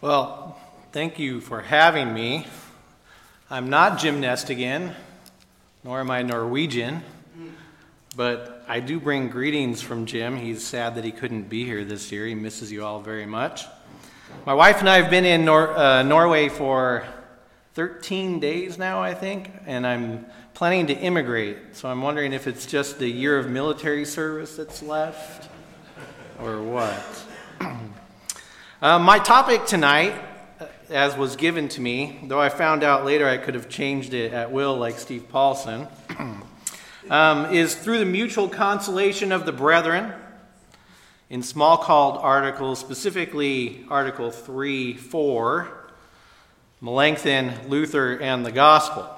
Well, thank you for having me. I'm not Jim Nestingen, nor am I Norwegian, but I do bring greetings from Jim. He's sad that he couldn't be here this year. He misses you all very much. My wife and I have been in Nor- uh, Norway for 13 days now, I think, and I'm planning to immigrate. So I'm wondering if it's just the year of military service that's left or what. Uh, my topic tonight, uh, as was given to me, though I found out later I could have changed it at will like Steve Paulson, um, is through the mutual consolation of the brethren in Smalcald articles, specifically Article 3 4, Melanchthon, Luther, and the Gospel.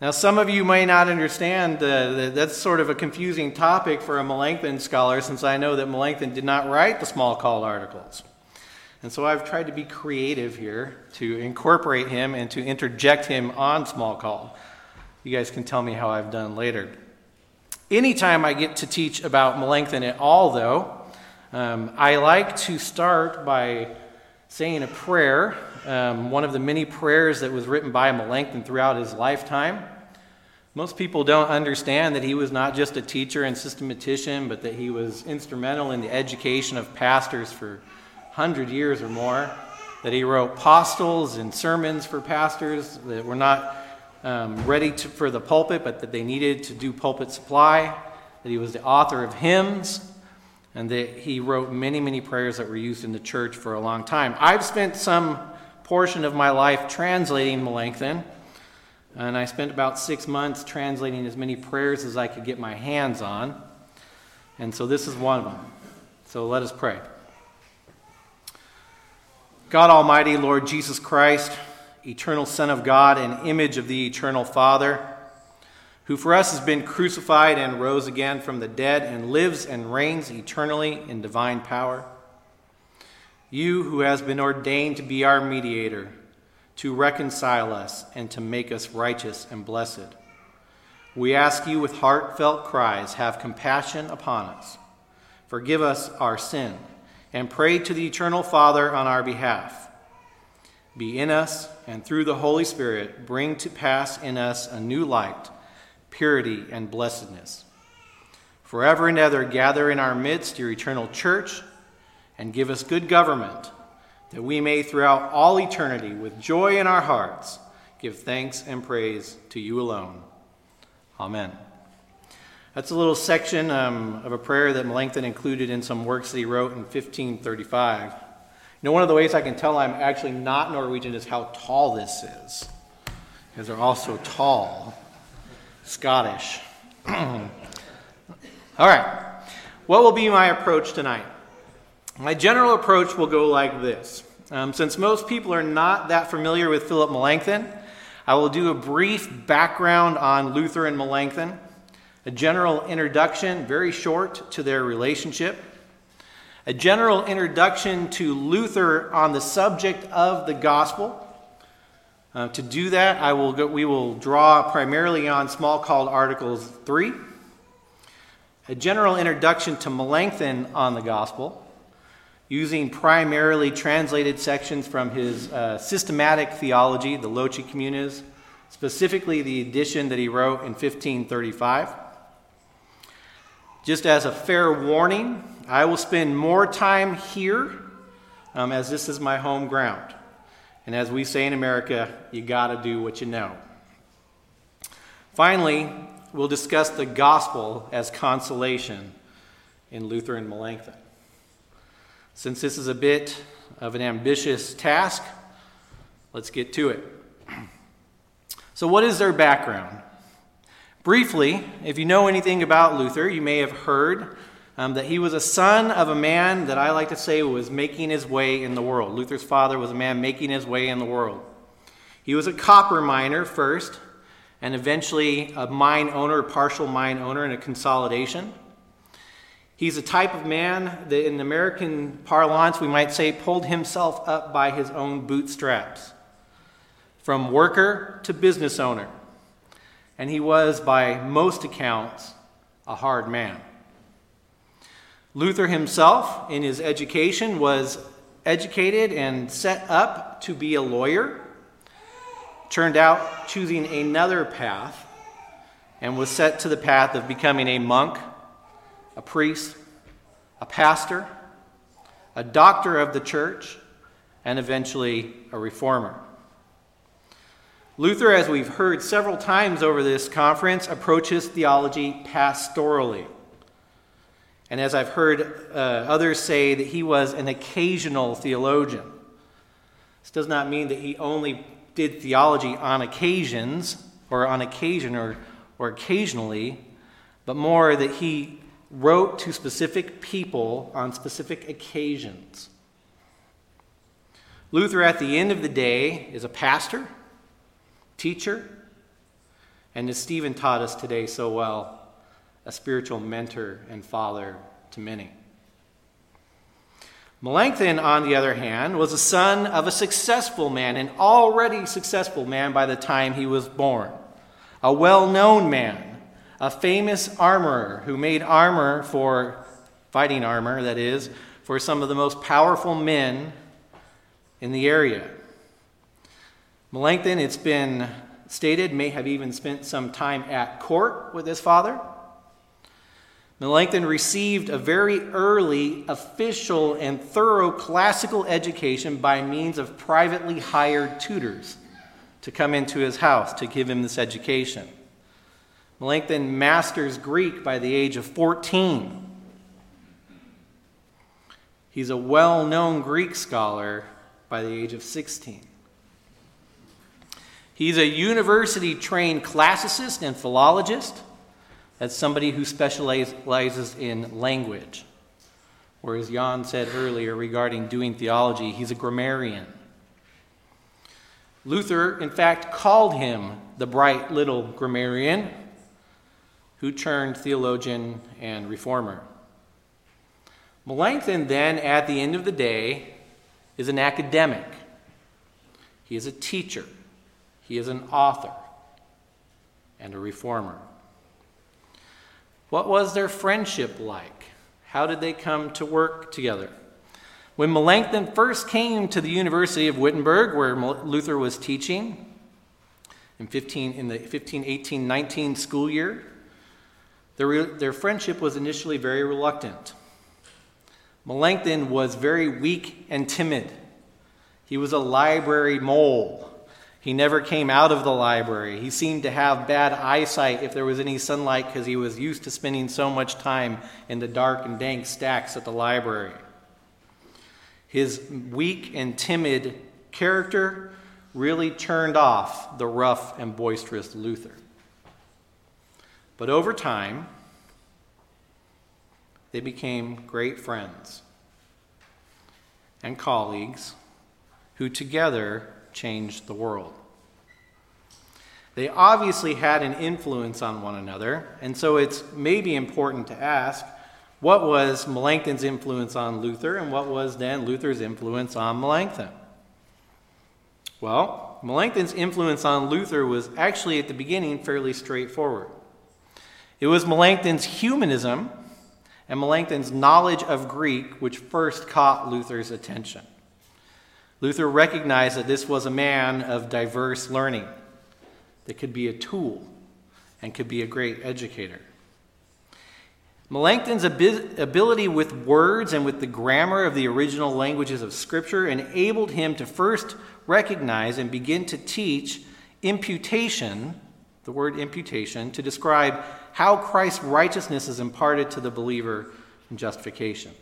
Now, some of you may not understand uh, that that's sort of a confusing topic for a Melanchthon scholar, since I know that Melanchthon did not write the Smalcald articles. And so I've tried to be creative here to incorporate him and to interject him on Smalcald. You guys can tell me how I've done later. Anytime I get to teach about Melanchthon at all, though, um, I like to start by saying a prayer, um, one of the many prayers that was written by Melanchthon throughout his lifetime. Most people don't understand that he was not just a teacher and systematician, but that he was instrumental in the education of pastors for 100 years or more, that he wrote postils and sermons for pastors that were not um, ready to, for the pulpit, but that they needed to do pulpit supply, that he was the author of hymns, and that he wrote many, many prayers that were used in the church for a long time. I've spent some portion of my life translating Melanchthon, and I spent about six months translating as many prayers as I could get my hands on. And so this is one of them. So let us pray. God Almighty, Lord Jesus Christ, eternal Son of God and image of the eternal Father, who for us has been crucified and rose again from the dead and lives and reigns eternally in divine power. You who has been ordained to be our mediator, to reconcile us and to make us righteous and blessed. We ask you with heartfelt cries, have compassion upon us. Forgive us our sin and pray to the eternal Father on our behalf. Be in us, and through the Holy Spirit, bring to pass in us a new light, purity, and blessedness. Forever and ever, gather in our midst your eternal church, and give us good government, that we may, throughout all eternity, with joy in our hearts, give thanks and praise to you alone. Amen. That's a little section um, of a prayer that Melanchthon included in some works that he wrote in 1535. You know, one of the ways I can tell I'm actually not Norwegian is how tall this is, because they're all so tall. Scottish. all right. What will be my approach tonight? My general approach will go like this. Um, since most people are not that familiar with Philip Melanchthon, I will do a brief background on Luther and Melanchthon a general introduction, very short, to their relationship, a general introduction to Luther on the subject of the gospel. Uh, to do that, I will go, we will draw primarily on Smalcald Articles 3, a general introduction to Melanchthon on the gospel, using primarily translated sections from his uh, systematic theology, the Loci Communes, specifically the edition that he wrote in 1535. Just as a fair warning, I will spend more time here um, as this is my home ground. And as we say in America, you got to do what you know. Finally, we'll discuss the gospel as consolation in Luther and Melanchthon. Since this is a bit of an ambitious task, let's get to it. So, what is their background? Briefly, if you know anything about Luther, you may have heard um, that he was a son of a man that I like to say was making his way in the world. Luther's father was a man making his way in the world. He was a copper miner first, and eventually a mine owner, partial mine owner, and a consolidation. He's a type of man that, in American parlance, we might say, pulled himself up by his own bootstraps. From worker to business owner and he was, by most accounts, a hard man. Luther himself, in his education, was educated and set up to be a lawyer, turned out choosing another path, and was set to the path of becoming a monk, a priest, a pastor, a doctor of the church, and eventually a reformer. Luther, as we've heard several times over this conference, approaches theology pastorally. And as I've heard uh, others say, that he was an occasional theologian. This does not mean that he only did theology on occasions, or on occasion, or, or occasionally, but more that he wrote to specific people on specific occasions. Luther, at the end of the day, is a pastor, teacher, and as Stephen taught us today so well, a spiritual mentor and father to many. Melanchthon, on the other hand, was a son of a successful man, an already successful man by the time he was born, a well known man, a famous armorer who made armor for fighting armor, that is, for some of the most powerful men in the area. Melanchthon, it's been stated, may have even spent some time at court with his father. Melanchthon received a very early official and thorough classical education by means of privately hired tutors to come into his house to give him this education. Melanchthon masters Greek by the age of 14. He's a well known Greek scholar by the age of 16. He's a university trained classicist and philologist as somebody who specializes in language. Or as Jan said earlier regarding doing theology, he's a grammarian. Luther, in fact, called him the bright little grammarian who turned theologian and reformer. Melanchthon, then, at the end of the day, is an academic. He is a teacher. He is an author and a reformer. What was their friendship like? How did they come to work together? When Melanchthon first came to the University of Wittenberg, where Luther was teaching in, 15, in the 15, 18, 19 school year, their, their friendship was initially very reluctant. Melanchthon was very weak and timid. He was a library mole. He never came out of the library. He seemed to have bad eyesight if there was any sunlight because he was used to spending so much time in the dark and dank stacks at the library. His weak and timid character really turned off the rough and boisterous Luther. But over time, they became great friends and colleagues who together changed the world. They obviously had an influence on one another, and so it's maybe important to ask what was Melanchthon's influence on Luther, and what was then Luther's influence on Melanchthon? Well, Melanchthon's influence on Luther was actually at the beginning fairly straightforward. It was Melanchthon's humanism and Melanchthon's knowledge of Greek which first caught Luther's attention. Luther recognized that this was a man of diverse learning that could be a tool and could be a great educator. Melanchthon's ability with words and with the grammar of the original languages of Scripture enabled him to first recognize and begin to teach imputation, the word imputation, to describe how Christ's righteousness is imparted to the believer in justification.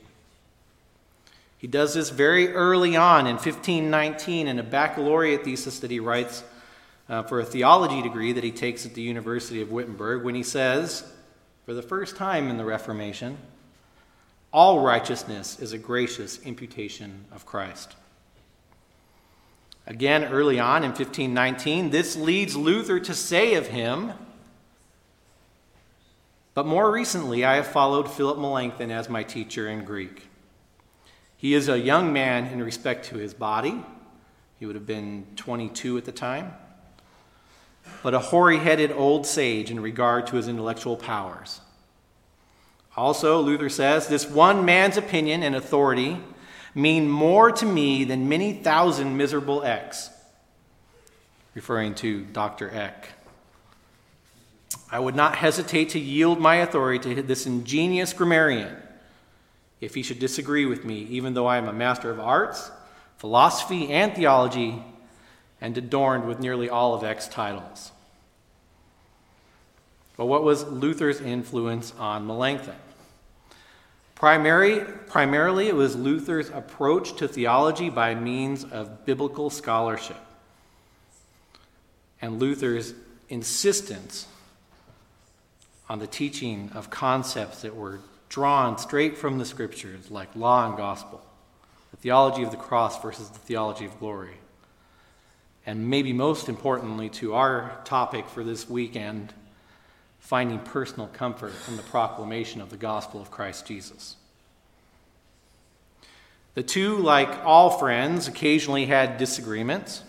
He does this very early on in 1519 in a baccalaureate thesis that he writes uh, for a theology degree that he takes at the University of Wittenberg when he says, for the first time in the Reformation, all righteousness is a gracious imputation of Christ. Again, early on in 1519, this leads Luther to say of him, but more recently I have followed Philip Melanchthon as my teacher in Greek. He is a young man in respect to his body. He would have been 22 at the time. But a hoary headed old sage in regard to his intellectual powers. Also, Luther says, this one man's opinion and authority mean more to me than many thousand miserable Ecks, referring to Dr. Eck. I would not hesitate to yield my authority to this ingenious grammarian if he should disagree with me, even though I am a master of arts, philosophy, and theology, and adorned with nearly all of Eck's titles. But what was Luther's influence on Melanchthon? Primary, primarily, it was Luther's approach to theology by means of biblical scholarship and Luther's insistence on the teaching of concepts that were drawn straight from the scriptures, like law and gospel, the theology of the cross versus the theology of glory. And maybe most importantly, to our topic for this weekend, finding personal comfort in the proclamation of the gospel of Christ Jesus. The two, like all friends, occasionally had disagreements.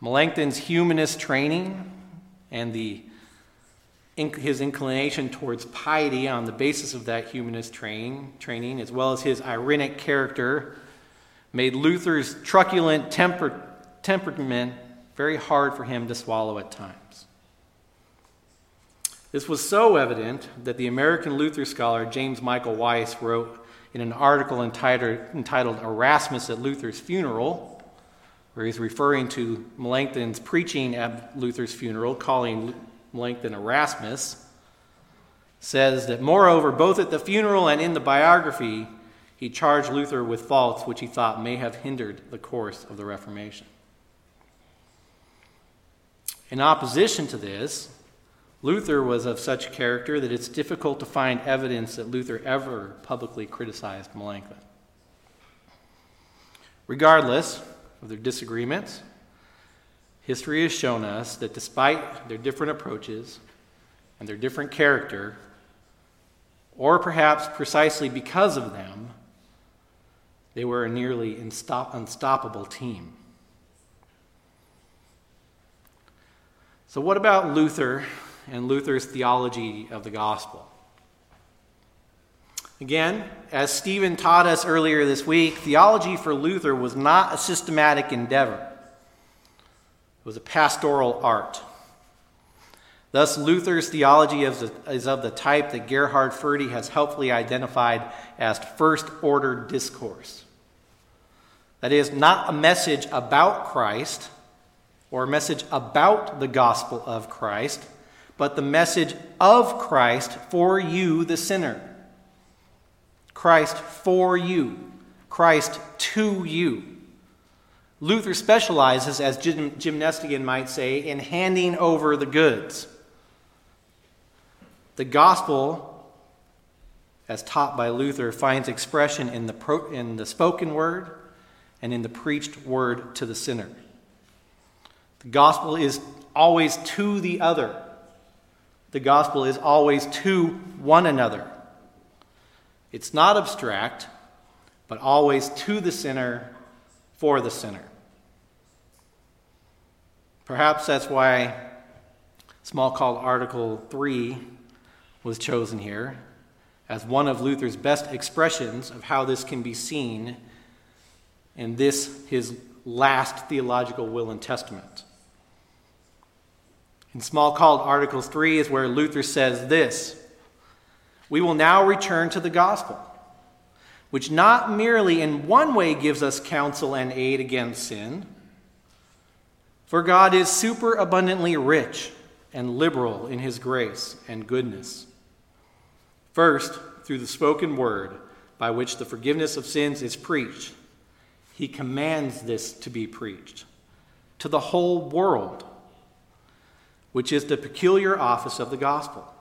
Melanchthon's humanist training and the his inclination towards piety on the basis of that humanist train, training, as well as his irenic character, made Luther's truculent temper, temperament very hard for him to swallow at times. This was so evident that the American Luther scholar James Michael Weiss wrote in an article entitled, entitled Erasmus at Luther's Funeral, where he's referring to Melanchthon's preaching at Luther's funeral, calling Melanchthon Erasmus, says that moreover, both at the funeral and in the biography, he charged Luther with faults which he thought may have hindered the course of the Reformation. In opposition to this, Luther was of such character that it's difficult to find evidence that Luther ever publicly criticized Melanchthon. Regardless of their disagreements, History has shown us that despite their different approaches and their different character, or perhaps precisely because of them, they were a nearly unstoppable team. So, what about Luther and Luther's theology of the gospel? Again, as Stephen taught us earlier this week, theology for Luther was not a systematic endeavor was a pastoral art. Thus, Luther's theology is of the type that Gerhard Forde has helpfully identified as first order discourse. That is, not a message about Christ or a message about the gospel of Christ, but the message of Christ for you, the sinner. Christ for you, Christ to you. Luther specializes, as Jim, Nestingen might say, in handing over the goods. The gospel, as taught by Luther, finds expression in the, pro, in the spoken word and in the preached word to the sinner. The gospel is always to the other, the gospel is always to one another. It's not abstract, but always to the sinner for the sinner. Perhaps that's why Smalcald Article 3 was chosen here as one of Luther's best expressions of how this can be seen in this, his last theological will and testament. In Smalcald Articles 3 is where Luther says this We will now return to the gospel which not merely in one way gives us counsel and aid against sin, for God is super abundantly rich and liberal in his grace and goodness. First, through the spoken word by which the forgiveness of sins is preached, he commands this to be preached to the whole world, which is the peculiar office of the gospel.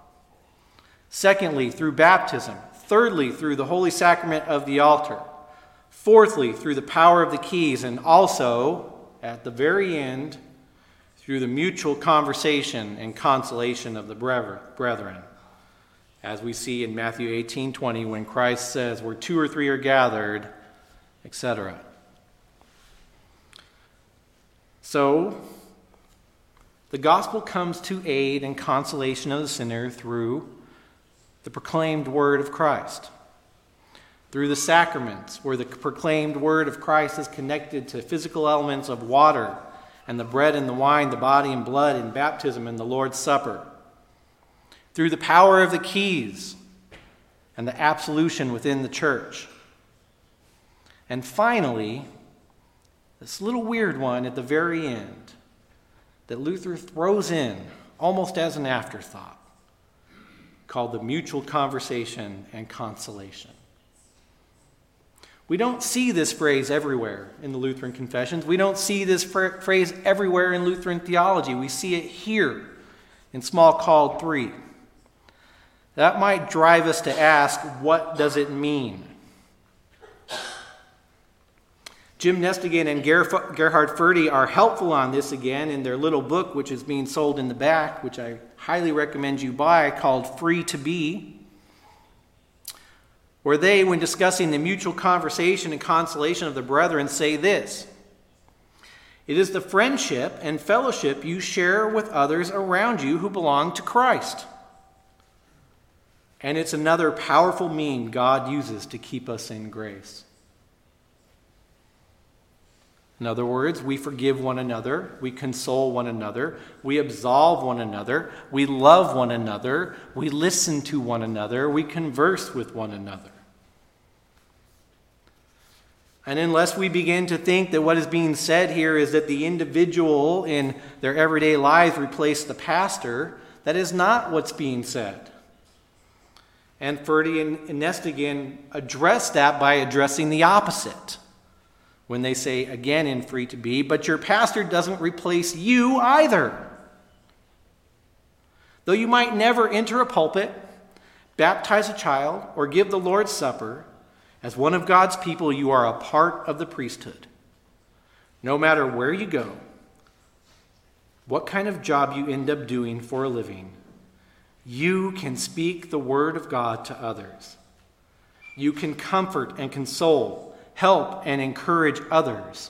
Secondly, through baptism, Thirdly, through the holy sacrament of the altar. Fourthly, through the power of the keys. And also, at the very end, through the mutual conversation and consolation of the brethren. As we see in Matthew 18 20, when Christ says, Where two or three are gathered, etc. So, the gospel comes to aid and consolation of the sinner through the proclaimed word of Christ. through the sacraments, where the proclaimed word of Christ is connected to physical elements of water and the bread and the wine, the body and blood in baptism and the Lord's Supper, through the power of the keys and the absolution within the church. And finally, this little weird one at the very end that Luther throws in almost as an afterthought called the mutual conversation and consolation. We don't see this phrase everywhere in the Lutheran confessions. We don't see this phrase everywhere in Lutheran theology. We see it here in Smalcald 3. That might drive us to ask what does it mean? Jim Nestingen and Gerhard Forde are helpful on this again in their little book, which is being sold in the back, which I highly recommend you buy, called Free to Be. Where they, when discussing the mutual conversation and consolation of the brethren, say this It is the friendship and fellowship you share with others around you who belong to Christ. And it's another powerful mean God uses to keep us in grace. In other words, we forgive one another, we console one another, we absolve one another, we love one another, we listen to one another, we converse with one another. And unless we begin to think that what is being said here is that the individual in their everyday lives replace the pastor, that is not what's being said. And Forde and Nestingen address that by addressing the opposite when they say again in free to be, but your pastor doesn't replace you either. Though you might never enter a pulpit, baptize a child, or give the Lord's Supper, as one of God's people, you are a part of the priesthood. No matter where you go, what kind of job you end up doing for a living, you can speak the word of God to others. You can comfort and console help and encourage others,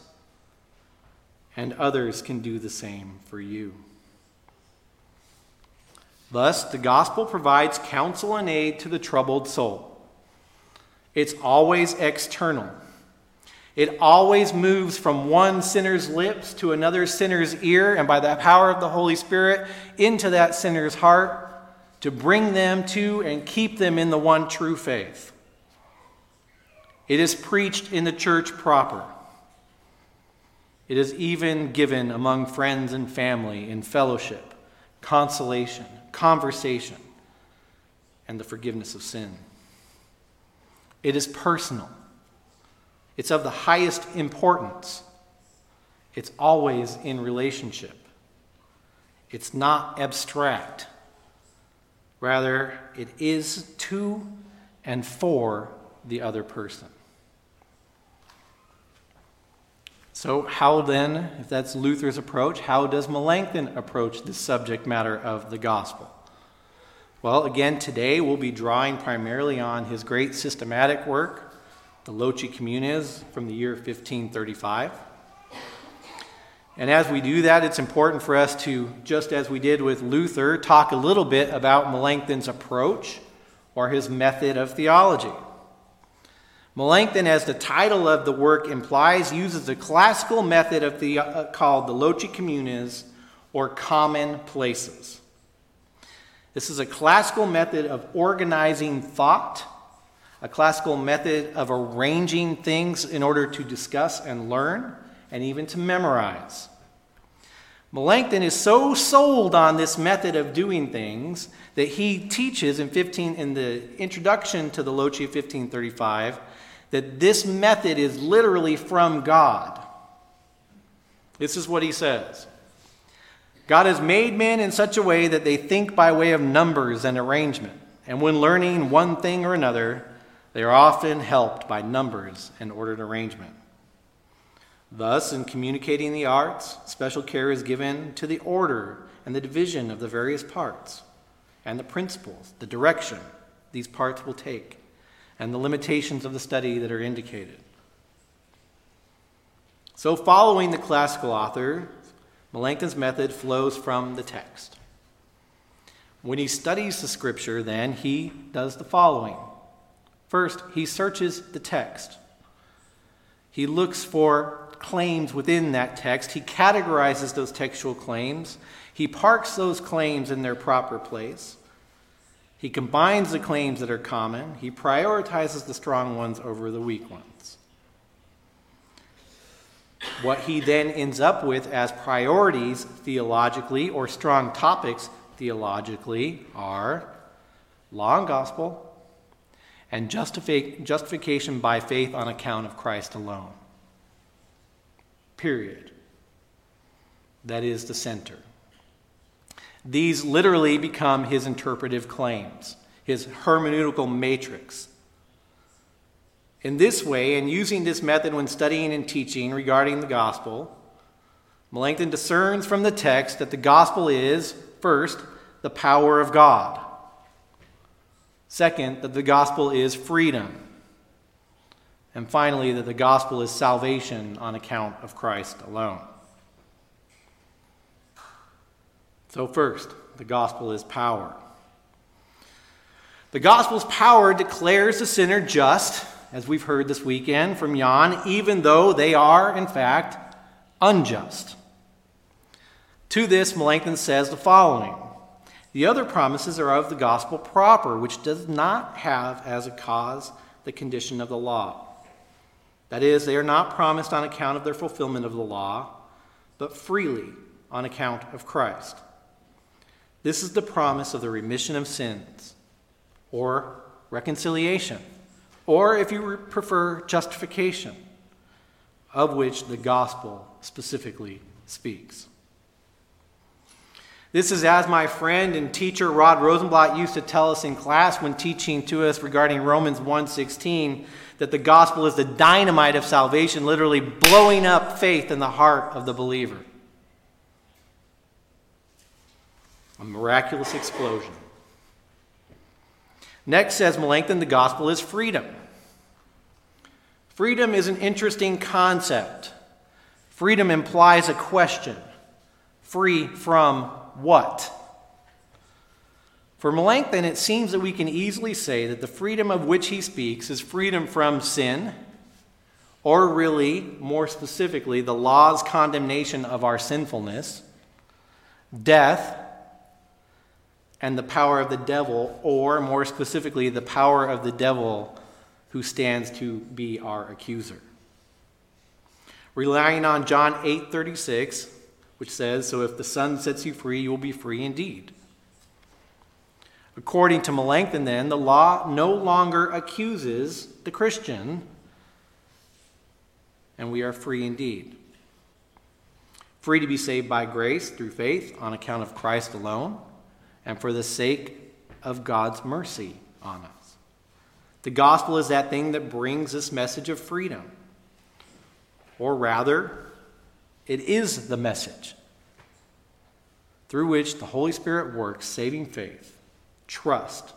and others can do the same for you. Thus, the gospel provides counsel and aid to the troubled soul. It's always external. It always moves from one sinner's lips to another sinner's ear, and by the power of the Holy Spirit, into that sinner's heart to bring them to and keep them in the one true faith. It is preached in the church proper. It is even given among friends and family in fellowship, consolation, conversation, and the forgiveness of sin. It is personal. It's of the highest importance. It's always in relationship. It's not abstract. Rather, it is to and for the other person. So, how then, if that's Luther's approach, how does Melanchthon approach the subject matter of the gospel? Well, again, today we'll be drawing primarily on his great systematic work, the Loci Communes, from the year 1535. And as we do that, it's important for us to, just as we did with Luther, talk a little bit about Melanchthon's approach or his method of theology. Melanchthon, as the title of the work implies, uses a classical method of the, uh, called the Loci Communes, or common places. This is a classical method of organizing thought, a classical method of arranging things in order to discuss and learn, and even to memorize. Melanchthon is so sold on this method of doing things that he teaches in 15 in the introduction to the Loci of 1535 that this method is literally from God. This is what he says God has made men in such a way that they think by way of numbers and arrangement. And when learning one thing or another, they are often helped by numbers and ordered arrangement. Thus, in communicating the arts, special care is given to the order and the division of the various parts and the principles, the direction these parts will take and the limitations of the study that are indicated. So, following the classical author, Melanchthon's method flows from the text. When he studies the scripture, then, he does the following. First, he searches the text. He looks for claims within that text. He categorizes those textual claims. He parks those claims in their proper place. He combines the claims that are common. He prioritizes the strong ones over the weak ones. What he then ends up with as priorities theologically or strong topics theologically are law and gospel and justifi- justification by faith on account of Christ alone. Period. That is the center. These literally become his interpretive claims, his hermeneutical matrix. In this way, and using this method when studying and teaching regarding the gospel, Melanchthon discerns from the text that the gospel is, first, the power of God. Second, that the gospel is freedom. And finally, that the gospel is salvation on account of Christ alone. So, first, the gospel is power. The gospel's power declares the sinner just, as we've heard this weekend from Jan, even though they are, in fact, unjust. To this, Melanchthon says the following The other promises are of the gospel proper, which does not have as a cause the condition of the law. That is, they are not promised on account of their fulfillment of the law, but freely on account of Christ. This is the promise of the remission of sins, or reconciliation, or if you prefer, justification, of which the gospel specifically speaks. This is as my friend and teacher Rod Rosenbladt used to tell us in class when teaching to us regarding Romans 1:16 that the gospel is the dynamite of salvation literally blowing up faith in the heart of the believer. A miraculous explosion. Next, says Melanchthon, the gospel is freedom. Freedom is an interesting concept. Freedom implies a question free from what? For Melanchthon, it seems that we can easily say that the freedom of which he speaks is freedom from sin, or really, more specifically, the law's condemnation of our sinfulness, death, and the power of the devil, or more specifically, the power of the devil who stands to be our accuser. Relying on John 8:36, which says, "So if the Son sets you free, you will be free indeed." According to Melanchthon, then, the law no longer accuses the Christian, and we are free indeed. Free to be saved by grace through faith on account of Christ alone and for the sake of God's mercy on us. The gospel is that thing that brings this message of freedom. Or rather, it is the message through which the Holy Spirit works saving faith, trust,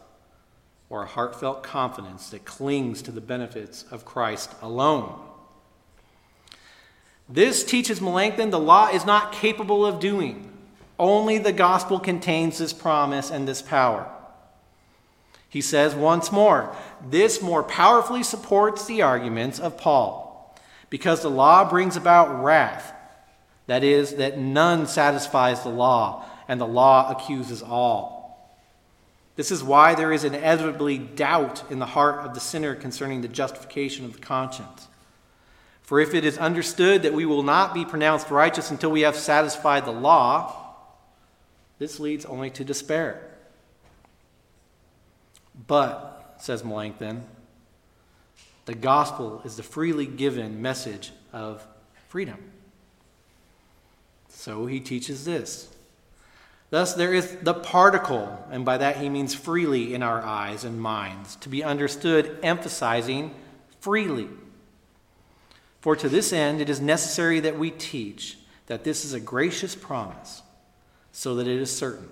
or a heartfelt confidence that clings to the benefits of Christ alone. This teaches Melanchthon the law is not capable of doing. Only the gospel contains this promise and this power. He says once more, this more powerfully supports the arguments of Paul, because the law brings about wrath. That is, that none satisfies the law, and the law accuses all. This is why there is inevitably doubt in the heart of the sinner concerning the justification of the conscience. For if it is understood that we will not be pronounced righteous until we have satisfied the law, this leads only to despair. But, says Melanchthon, the gospel is the freely given message of freedom. So he teaches this. Thus, there is the particle, and by that he means freely in our eyes and minds, to be understood, emphasizing freely. For to this end, it is necessary that we teach that this is a gracious promise so that it is certain,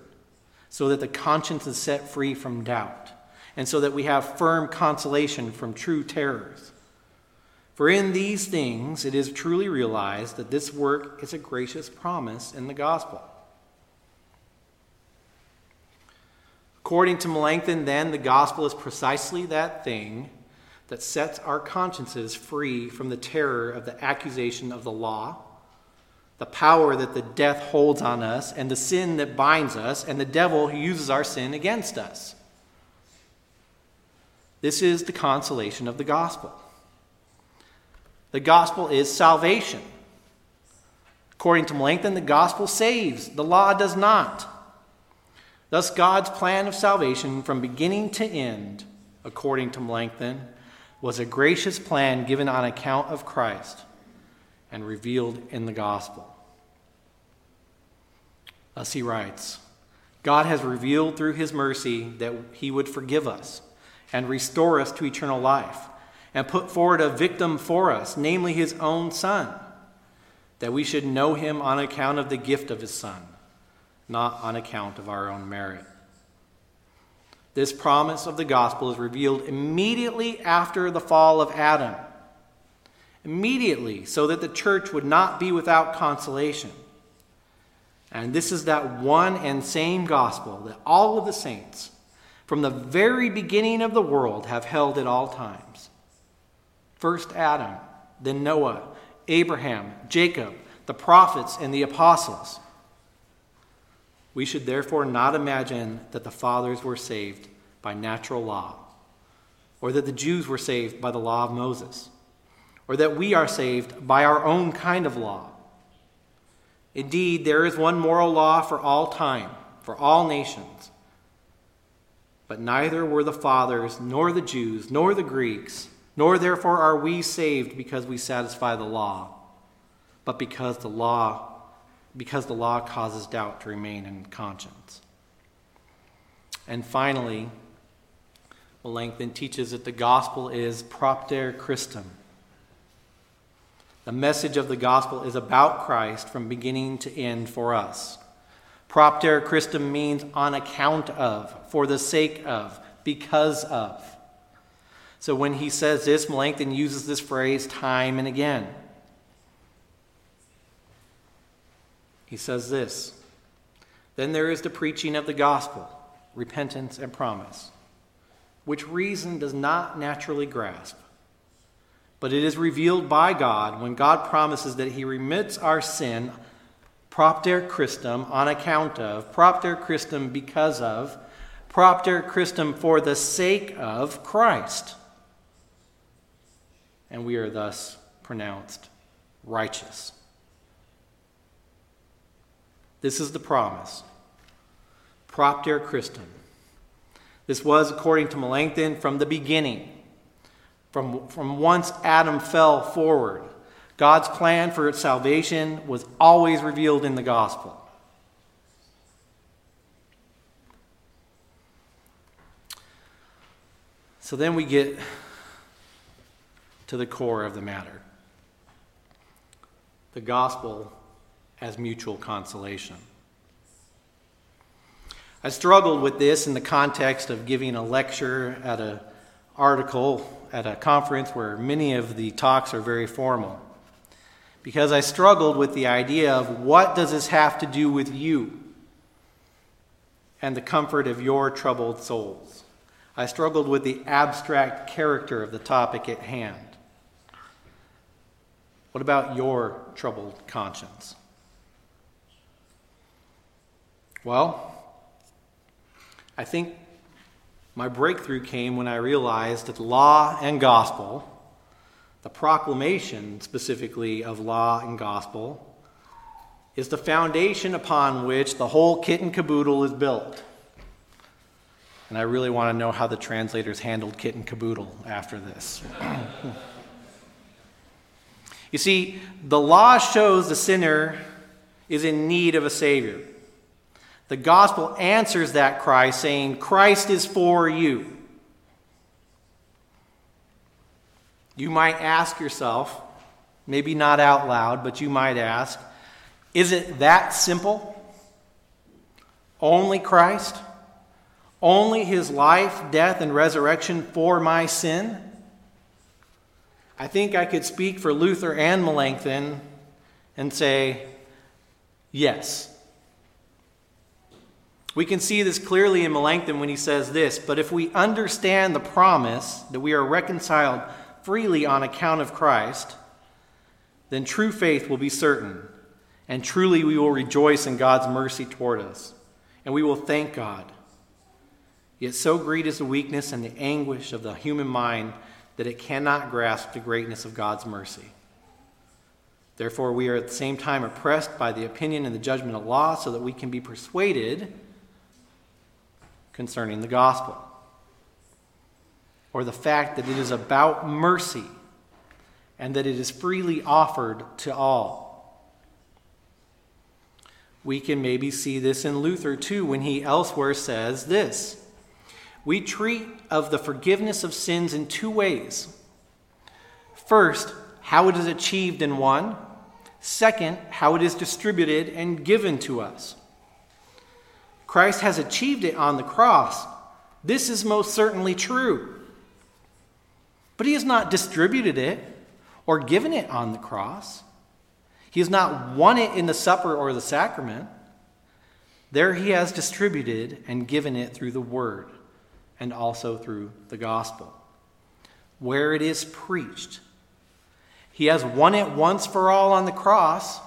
so that the conscience is set free from doubt, and so that we have firm consolation from true terrors. For in these things it is truly realized that this work is a gracious promise in the gospel. According to Melanchthon, then, the gospel is precisely that thing that sets our consciences free from the terror of the accusation of the law, the power that the death holds on us, and the sin that binds us, and the devil who uses our sin against us. This is the consolation of the gospel. The gospel is salvation. According to Melanchthon, the gospel saves, the law does not. Thus, God's plan of salvation from beginning to end, according to Melanchthon, was a gracious plan given on account of Christ and revealed in the gospel. Thus he writes God has revealed through his mercy that he would forgive us and restore us to eternal life, and put forward a victim for us, namely his own Son, that we should know him on account of the gift of his Son, not on account of our own merit. This promise of the gospel is revealed immediately after the fall of Adam. Immediately, so that the church would not be without consolation. And this is that one and same gospel that all of the saints, from the very beginning of the world, have held at all times. First Adam, then Noah, Abraham, Jacob, the prophets, and the apostles. We should therefore not imagine that the fathers were saved by natural law, or that the Jews were saved by the law of Moses, or that we are saved by our own kind of law. Indeed, there is one moral law for all time, for all nations. But neither were the fathers, nor the Jews, nor the Greeks, nor therefore are we saved because we satisfy the law, but because the law because the law causes doubt to remain in conscience. And finally, Melanchthon teaches that the gospel is propter Christum. The message of the gospel is about Christ from beginning to end for us. Propter Christum means on account of, for the sake of, because of. So when he says this, Melanchthon uses this phrase time and again. He says this Then there is the preaching of the gospel, repentance and promise, which reason does not naturally grasp. But it is revealed by God when God promises that He remits our sin, propter Christum, on account of, propter Christum because of, propter Christum for the sake of Christ. And we are thus pronounced righteous. This is the promise. Propter Christum. This was, according to Melanchthon, from the beginning, from, from once Adam fell forward. God's plan for its salvation was always revealed in the gospel. So then we get to the core of the matter. The gospel as mutual consolation. I struggled with this in the context of giving a lecture at an article at a conference where many of the talks are very formal. Because I struggled with the idea of what does this have to do with you and the comfort of your troubled souls. I struggled with the abstract character of the topic at hand. What about your troubled conscience? Well, I think my breakthrough came when I realized that law and gospel, the proclamation specifically of law and gospel, is the foundation upon which the whole kit and caboodle is built. And I really want to know how the translators handled kit and caboodle after this. you see, the law shows the sinner is in need of a Savior. The gospel answers that cry, saying, Christ is for you. You might ask yourself, maybe not out loud, but you might ask, is it that simple? Only Christ? Only his life, death, and resurrection for my sin? I think I could speak for Luther and Melanchthon and say, yes. We can see this clearly in Melanchthon when he says this But if we understand the promise that we are reconciled freely on account of Christ, then true faith will be certain, and truly we will rejoice in God's mercy toward us, and we will thank God. Yet so great is the weakness and the anguish of the human mind that it cannot grasp the greatness of God's mercy. Therefore, we are at the same time oppressed by the opinion and the judgment of law, so that we can be persuaded concerning the gospel, or the fact that it is about mercy and that it is freely offered to all. We can maybe see this in Luther too, when he elsewhere says this We treat of the forgiveness of sins in two ways. First, how it is achieved in one. Second, how it is distributed and given to us. Christ has achieved it on the cross. This is most certainly true. But he has not distributed it or given it on the cross. He has not won it in the supper or the sacrament. There he has distributed and given it through the word and also through the gospel, where it is preached. He has won it once for all on the cross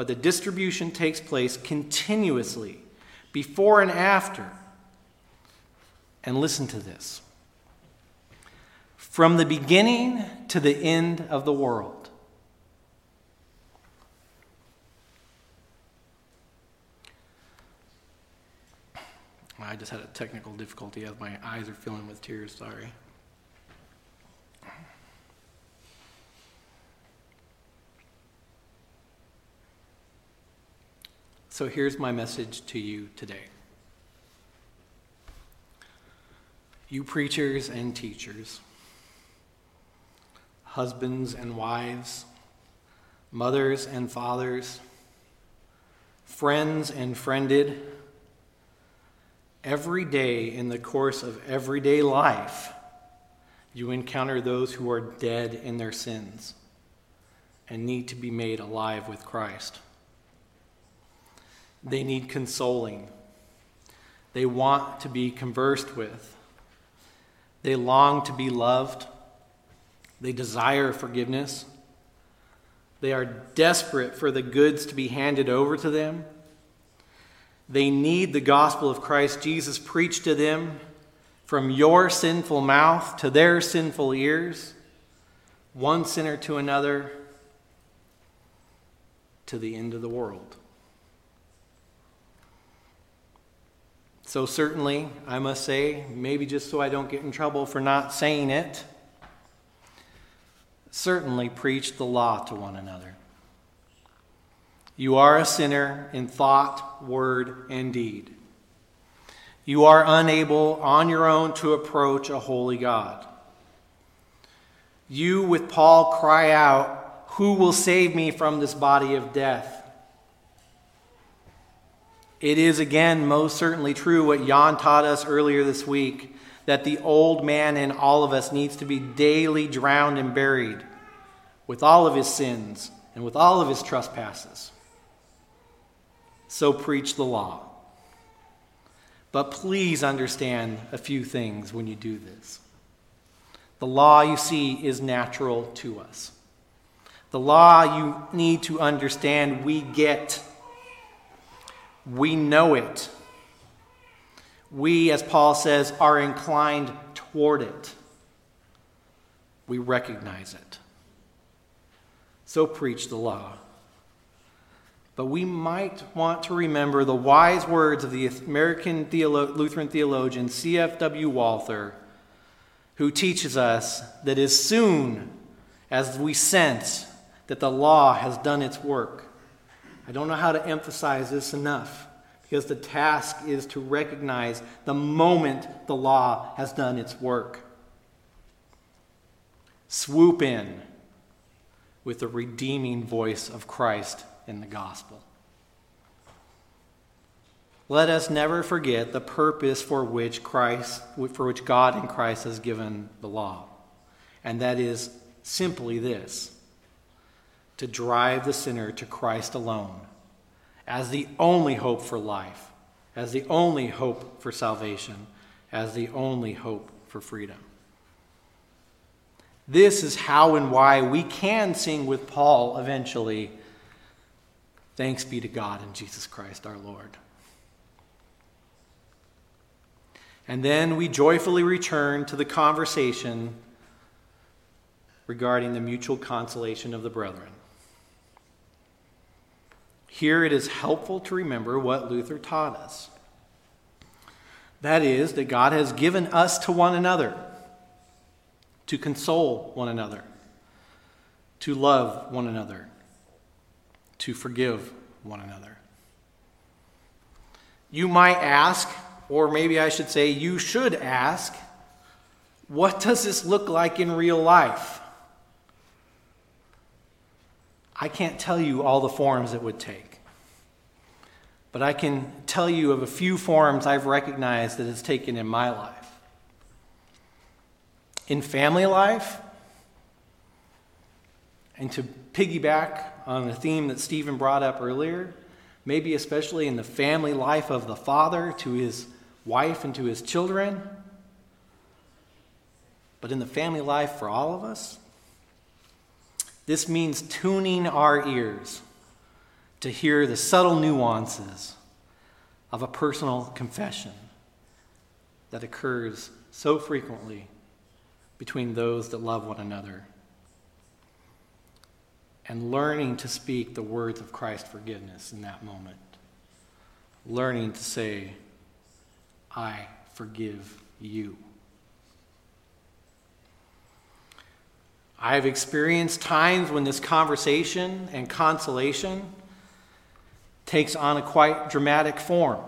but the distribution takes place continuously, before and after. And listen to this from the beginning to the end of the world. I just had a technical difficulty as my eyes are filling with tears, sorry. So here's my message to you today. You preachers and teachers, husbands and wives, mothers and fathers, friends and friended, every day in the course of everyday life, you encounter those who are dead in their sins and need to be made alive with Christ. They need consoling. They want to be conversed with. They long to be loved. They desire forgiveness. They are desperate for the goods to be handed over to them. They need the gospel of Christ Jesus preached to them from your sinful mouth to their sinful ears, one sinner to another, to the end of the world. So, certainly, I must say, maybe just so I don't get in trouble for not saying it, certainly preach the law to one another. You are a sinner in thought, word, and deed. You are unable on your own to approach a holy God. You, with Paul, cry out, Who will save me from this body of death? It is again most certainly true what Jan taught us earlier this week that the old man in all of us needs to be daily drowned and buried with all of his sins and with all of his trespasses. So preach the law. But please understand a few things when you do this. The law, you see, is natural to us. The law, you need to understand, we get we know it. We, as Paul says, are inclined toward it. We recognize it. So preach the law. But we might want to remember the wise words of the American theolo- Lutheran theologian C.F.W. Walther, who teaches us that as soon as we sense that the law has done its work, I don't know how to emphasize this enough because the task is to recognize the moment the law has done its work. Swoop in with the redeeming voice of Christ in the gospel. Let us never forget the purpose for which Christ for which God in Christ has given the law. And that is simply this to drive the sinner to Christ alone as the only hope for life as the only hope for salvation, as the only hope for freedom. This is how and why we can sing with Paul eventually. Thanks be to God and Jesus Christ our Lord. And then we joyfully return to the conversation regarding the mutual consolation of the brethren. Here it is helpful to remember what Luther taught us. That is, that God has given us to one another to console one another, to love one another, to forgive one another. You might ask, or maybe I should say, you should ask, what does this look like in real life? I can't tell you all the forms it would take. But I can tell you of a few forms I've recognized that it's taken in my life in family life. And to piggyback on the theme that Stephen brought up earlier, maybe especially in the family life of the father to his wife and to his children, but in the family life for all of us, this means tuning our ears to hear the subtle nuances of a personal confession that occurs so frequently between those that love one another. And learning to speak the words of Christ's forgiveness in that moment. Learning to say, I forgive you. I have experienced times when this conversation and consolation takes on a quite dramatic form.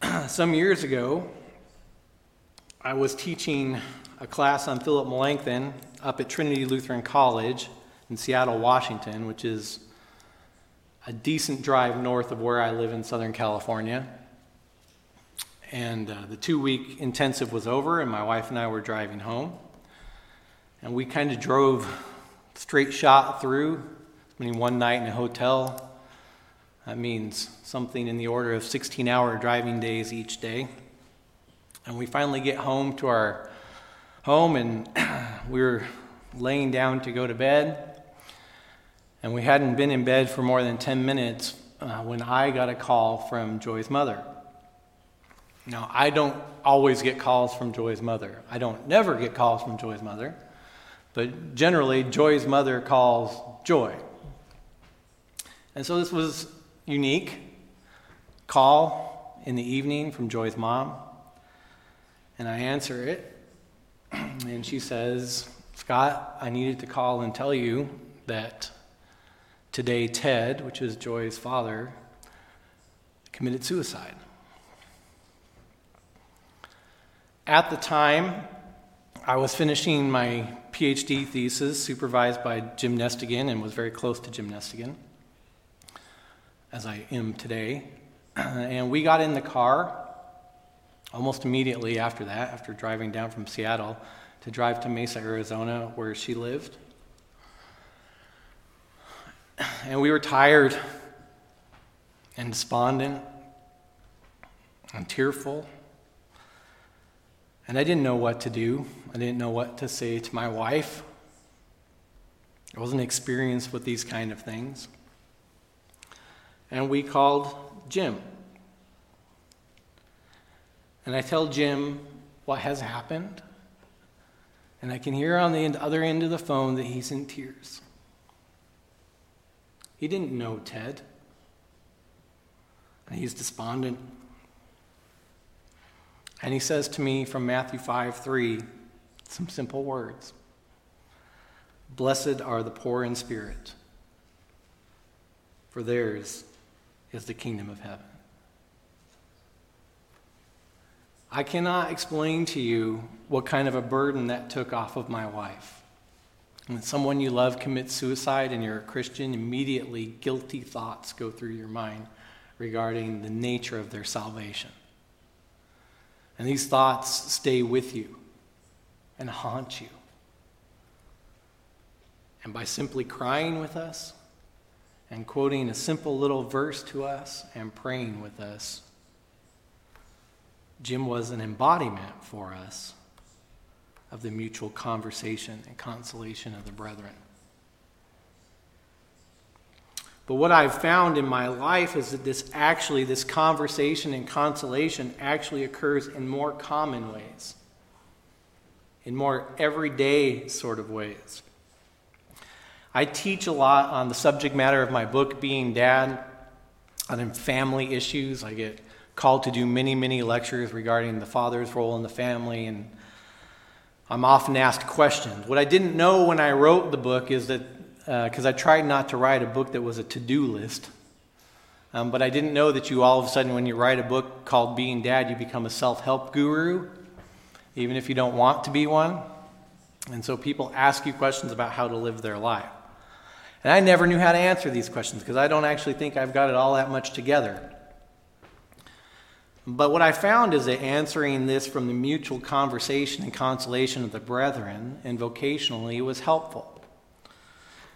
Some years ago, I was teaching a class on Philip Melanchthon up at Trinity Lutheran College in Seattle, Washington, which is a decent drive north of where I live in Southern California. And uh, the two week intensive was over, and my wife and I were driving home. And we kind of drove straight shot through, spending one night in a hotel. That means something in the order of 16 hour driving days each day. And we finally get home to our home, and we were laying down to go to bed. And we hadn't been in bed for more than 10 minutes uh, when I got a call from Joy's mother. Now, I don't always get calls from Joy's mother. I don't never get calls from Joy's mother. But generally, Joy's mother calls Joy. And so this was unique. Call in the evening from Joy's mom. And I answer it, and she says, Scott, I needed to call and tell you that today Ted, which is Joy's father, committed suicide. At the time, I was finishing my PhD thesis supervised by Jim Nestingen and was very close to Jim Nestingen, as I am today. And we got in the car almost immediately after that, after driving down from Seattle to drive to Mesa, Arizona, where she lived. And we were tired and despondent and tearful. And I didn't know what to do. I didn't know what to say to my wife. I wasn't experienced with these kind of things. And we called Jim. And I tell Jim what has happened. And I can hear on the other end of the phone that he's in tears. He didn't know Ted. And he's despondent. And he says to me from Matthew 5 3 some simple words Blessed are the poor in spirit, for theirs is the kingdom of heaven. I cannot explain to you what kind of a burden that took off of my wife. When someone you love commits suicide and you're a Christian, immediately guilty thoughts go through your mind regarding the nature of their salvation. And these thoughts stay with you and haunt you. And by simply crying with us and quoting a simple little verse to us and praying with us. Jim was an embodiment for us of the mutual conversation and consolation of the brethren. But what I've found in my life is that this actually, this conversation and consolation actually occurs in more common ways, in more everyday sort of ways. I teach a lot on the subject matter of my book, Being Dad, on family issues. I get called to do many, many lectures regarding the father's role in the family, and I'm often asked questions. What I didn't know when I wrote the book is that because uh, I tried not to write a book that was a to do list. Um, but I didn't know that you all of a sudden, when you write a book called Being Dad, you become a self help guru, even if you don't want to be one. And so people ask you questions about how to live their life. And I never knew how to answer these questions because I don't actually think I've got it all that much together. But what I found is that answering this from the mutual conversation and consolation of the brethren and vocationally was helpful.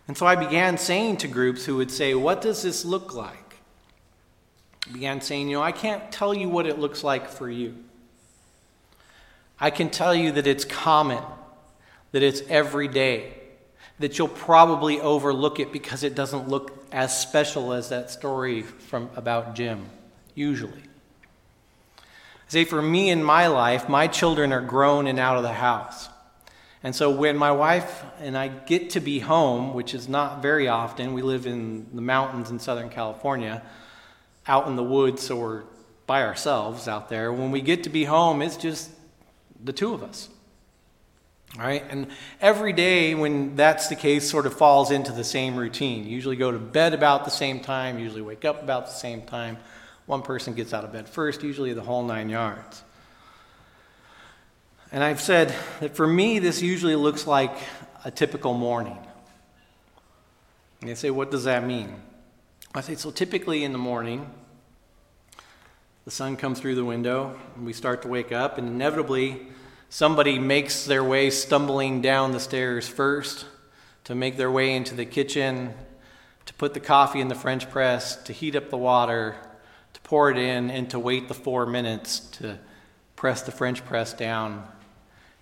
And so I began saying to groups who would say, What does this look like? I began saying, You know, I can't tell you what it looks like for you. I can tell you that it's common, that it's every day, that you'll probably overlook it because it doesn't look as special as that story from about Jim, usually. say for me in my life, my children are grown and out of the house. And so when my wife and I get to be home, which is not very often, we live in the mountains in Southern California, out in the woods, so we're by ourselves out there. When we get to be home, it's just the two of us. All right? And every day when that's the case sort of falls into the same routine. Usually go to bed about the same time, usually wake up about the same time. One person gets out of bed first, usually the whole nine yards. And I've said that for me, this usually looks like a typical morning. And they say, what does that mean? I say, so typically in the morning, the sun comes through the window, and we start to wake up, and inevitably, somebody makes their way stumbling down the stairs first to make their way into the kitchen, to put the coffee in the French press, to heat up the water, to pour it in, and to wait the four minutes to press the French press down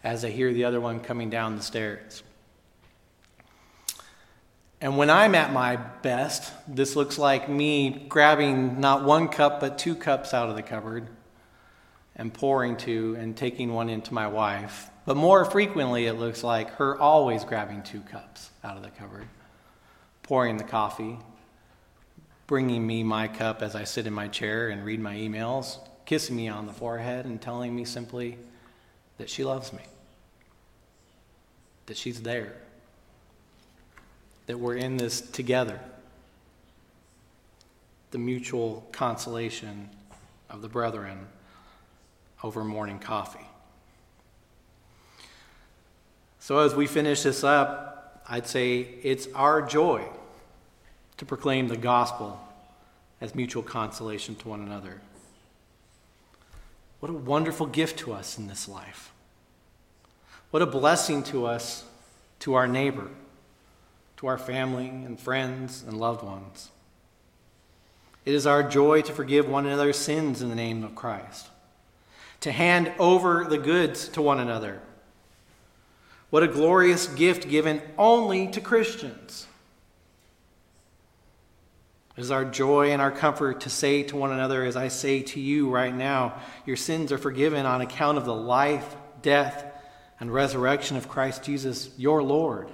as I hear the other one coming down the stairs. And when I'm at my best, this looks like me grabbing not one cup, but two cups out of the cupboard and pouring two and taking one into my wife. But more frequently, it looks like her always grabbing two cups out of the cupboard, pouring the coffee, bringing me my cup as I sit in my chair and read my emails, kissing me on the forehead, and telling me simply that she loves me that she's there, that we're in this together. The mutual consolation of the brethren over morning coffee. So, as we finish this up, I'd say it's our joy to proclaim the gospel as mutual consolation to one another. What a wonderful gift to us in this life. What a blessing to us, to our neighbor, to our family and friends and loved ones. It is our joy to forgive one another's sins in the name of Christ, to hand over the goods to one another. What a glorious gift given only to Christians. It is our joy and our comfort to say to one another, as I say to you right now, your sins are forgiven on account of the life, death, and resurrection of Christ Jesus, your Lord.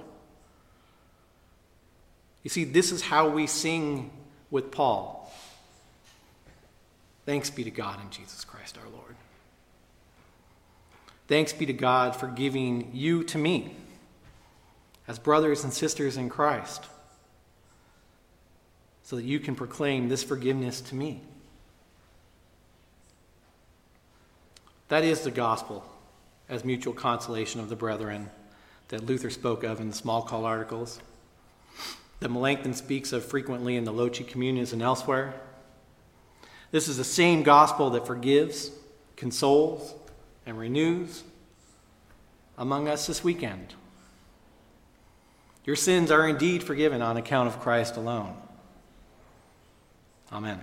You see, this is how we sing with Paul. Thanks be to God in Jesus Christ our Lord. Thanks be to God for giving you to me as brothers and sisters in Christ so that you can proclaim this forgiveness to me. That is the gospel as mutual consolation of the brethren that Luther spoke of in the Smalcald articles, that Melanchthon speaks of frequently in the Loci Communes and elsewhere. This is the same gospel that forgives, consoles, and renews among us this weekend. Your sins are indeed forgiven on account of Christ alone. Amen.